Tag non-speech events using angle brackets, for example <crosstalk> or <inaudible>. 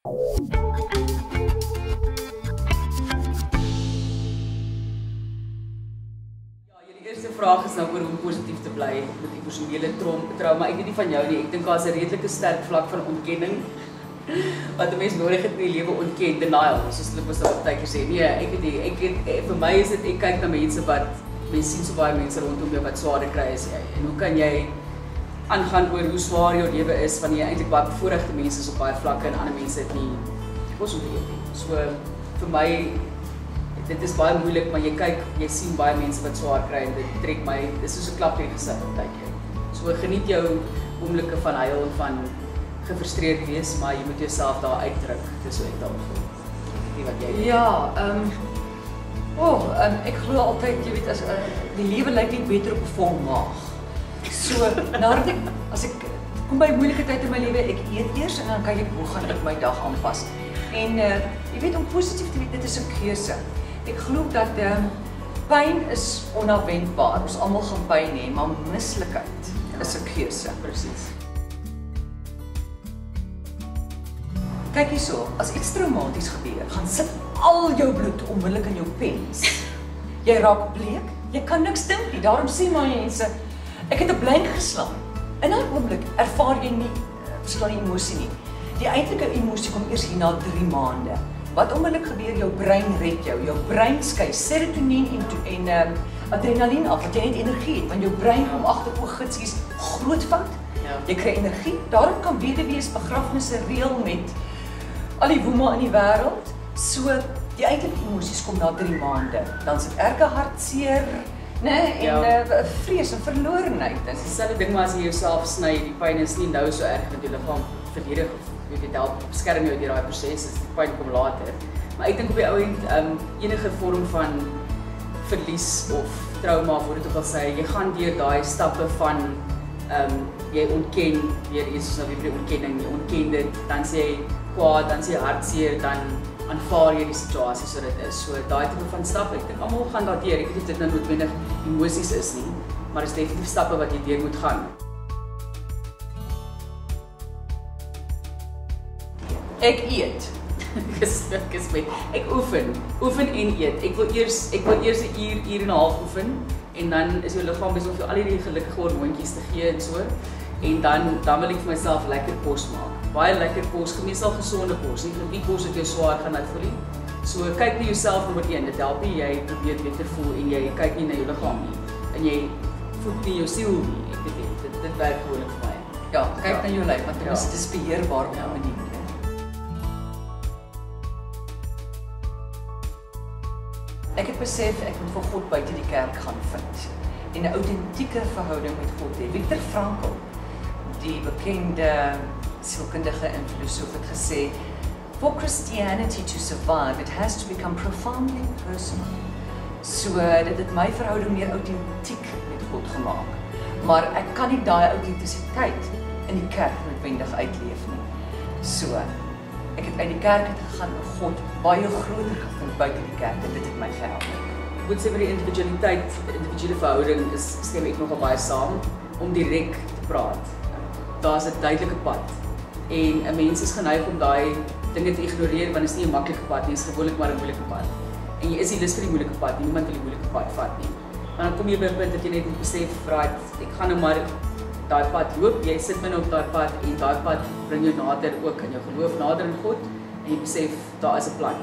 Ja, jullie eerste vraag is nou oor hoe positief te bly met emosionele trauma. Ek weet nie van jou nie. Ek dink daar's 'n redelike sterk vlak van ontkenning wat 'n mens nodig het in die lewe ontken, denial, soos hulle mos altyd gesê. Nee, ek weet nie. Ek het eh, vir my is dit ek kyk na mense wat mense sien so baie mense rondom jou wat swaar kry as jy. En hoe kan jy aangaan oor hoe swaar jou lewe is wanneer jy eintlik baie bevoordeelde mense is op baie vlakke en ander mense het nie kos om te eet nie. So vir my dit is baie moeilik, maar jy kyk, jy sien baie mense wat swaar kry en dit trek my, dis soos 'n klap in die gesig partykeer. So geniet jou oomblikke van huil en van gefrustreerd wees, maar jy moet jouself daar uitdruk. Dis hoe ek daaroor voel. Nie wat jy Ja, ehm um, O, oh, um, ek glo altyd, jy weet as uh, die lewe lyk net beter op 'n vol maag. So, nadat ek as ek kom by moeilike tye in my lewe, ek eet eers en dan kyk ek hoe gaan ek my dag aanpas. En uh jy weet om positief te wees, dit is 'n keuse. Ek glo dat ehm uh, pyn is onverwendbaar. Ons almal gaan pyn hê, maar mislikheid ja. is 'n keuse. presies. Kyk hierso, as iets traumaties gebeur, gaan sit al jou bloed onmiddellik in jou pens. <laughs> Jy raak bleek, jy kan niks dink nie. Daarom sê maar mense, ek het 'n blank geslaan. In 'n oomblik ervaar jy nie verstaan die emosie nie. Die eintlike emosie kom eers hier na 3 maande. Wat onmiddellik gebeur, jou brein red jou. Jou brein skei serotonien en en um, adrenalien af, wat jy net energie het, want jou brein kom agter o, gitsies, groot fout. Ja. Jy kry energie. Daarom kan weduwees begrafnisse reël met al die woema in die wêreld. So die eintlike emosies kom na 3 maande. Dan sit erge hartseer, né, en Ja. uh, vrees en verlorenheid. En Dis dieselfde ding maar as jy jouself sny, die pyn is nie nou so erg dat jou liggaam verdedig of jy weet help beskerm jou deur daai proses, is die pyn kom later. Maar ek dink op die ou end, um, enige vorm van verlies of trauma of hoe dit ook al sê, jy gaan deur daai stappe van ehm um, jy ontken weer soos nou weer by ontkenning, jy ontken dit, dan sê jy kwaad, dan sê jy hartseer, dan aanvaar jy die situasie so dit is. So daai tipe van stappe, ek dink almal gaan daardeur. Ek weet dit nou noodwendig emosies is nie, maar dit is definitief stappe wat jy deur moet gaan. ek eet. <laughs> Geskik is met ek oefen, oefen en eet. Ek wil eers ek wil eers 'n uur, uur en 'n half oefen en dan is jou liggaam besig vir al hierdie gelukkige hormoontjies te gee en so. En dan dan wil ek vir myself lekker kos maak. Baie lekker kos, gemeesal gesonde kos, nie nie kos wat jou swaar gaan laat voel nie. So kyk na jouself nommer 1. Dit help nie jy probeer beter voel en jy kyk nie na jou liggaam nie. En jy voel nie jou siel nie. Ek weet nie, dit dit werk gewoonlik vir my. Ja, kyk Ja. na jou lyf want dit Ja. is dis beheerbaar op 'n Ja. manier. Ek het besef ek moet vir God buite die kerk gaan vind en 'n autentieke verhouding met God hê. Viktor Frankl, die bekende sielkundige en filosoof het gesê, "For Christianity to survive, it has to become profoundly personal." So dit het my verhouding meer autentiek met God gemaak. Maar ek kan nie daai autentisiteit in die kerk noodwendig uitleef nie. So ek het uit die kerk uit gegaan en God baie groter gevind buite die kerk en dit het my gehelp. Moet sê met die individualiteit, individuele verhouding is stem ek nogal baie saam om direk te praat. Daar's 'n duidelike pad. En 'n mens is geneig om daai dinge te ignoreer want dit is nie 'n maklike pad nie, dit is gewoonlik maar 'n moeilike pad. En jy is nie lus vir die moeilike pad nie. Niemand wil die moeilike pad vat nie. Maar dan kom jy by 'n punt dat jy net moet besef, right, ek gaan nou maar daai pad loop. Jy sit binne op daai pad en daai pad bring jou nader ook aan jou geloof nader in God en jy besef daar is 'n plan.